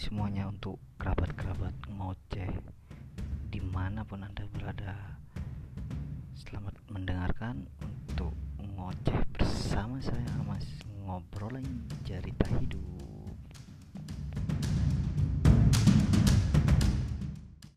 semuanya hmm. untuk kerabat-kerabat ngoceh di mana pun anda berada. Selamat mendengarkan untuk ngoceh bersama saya Mas ngobrol tahi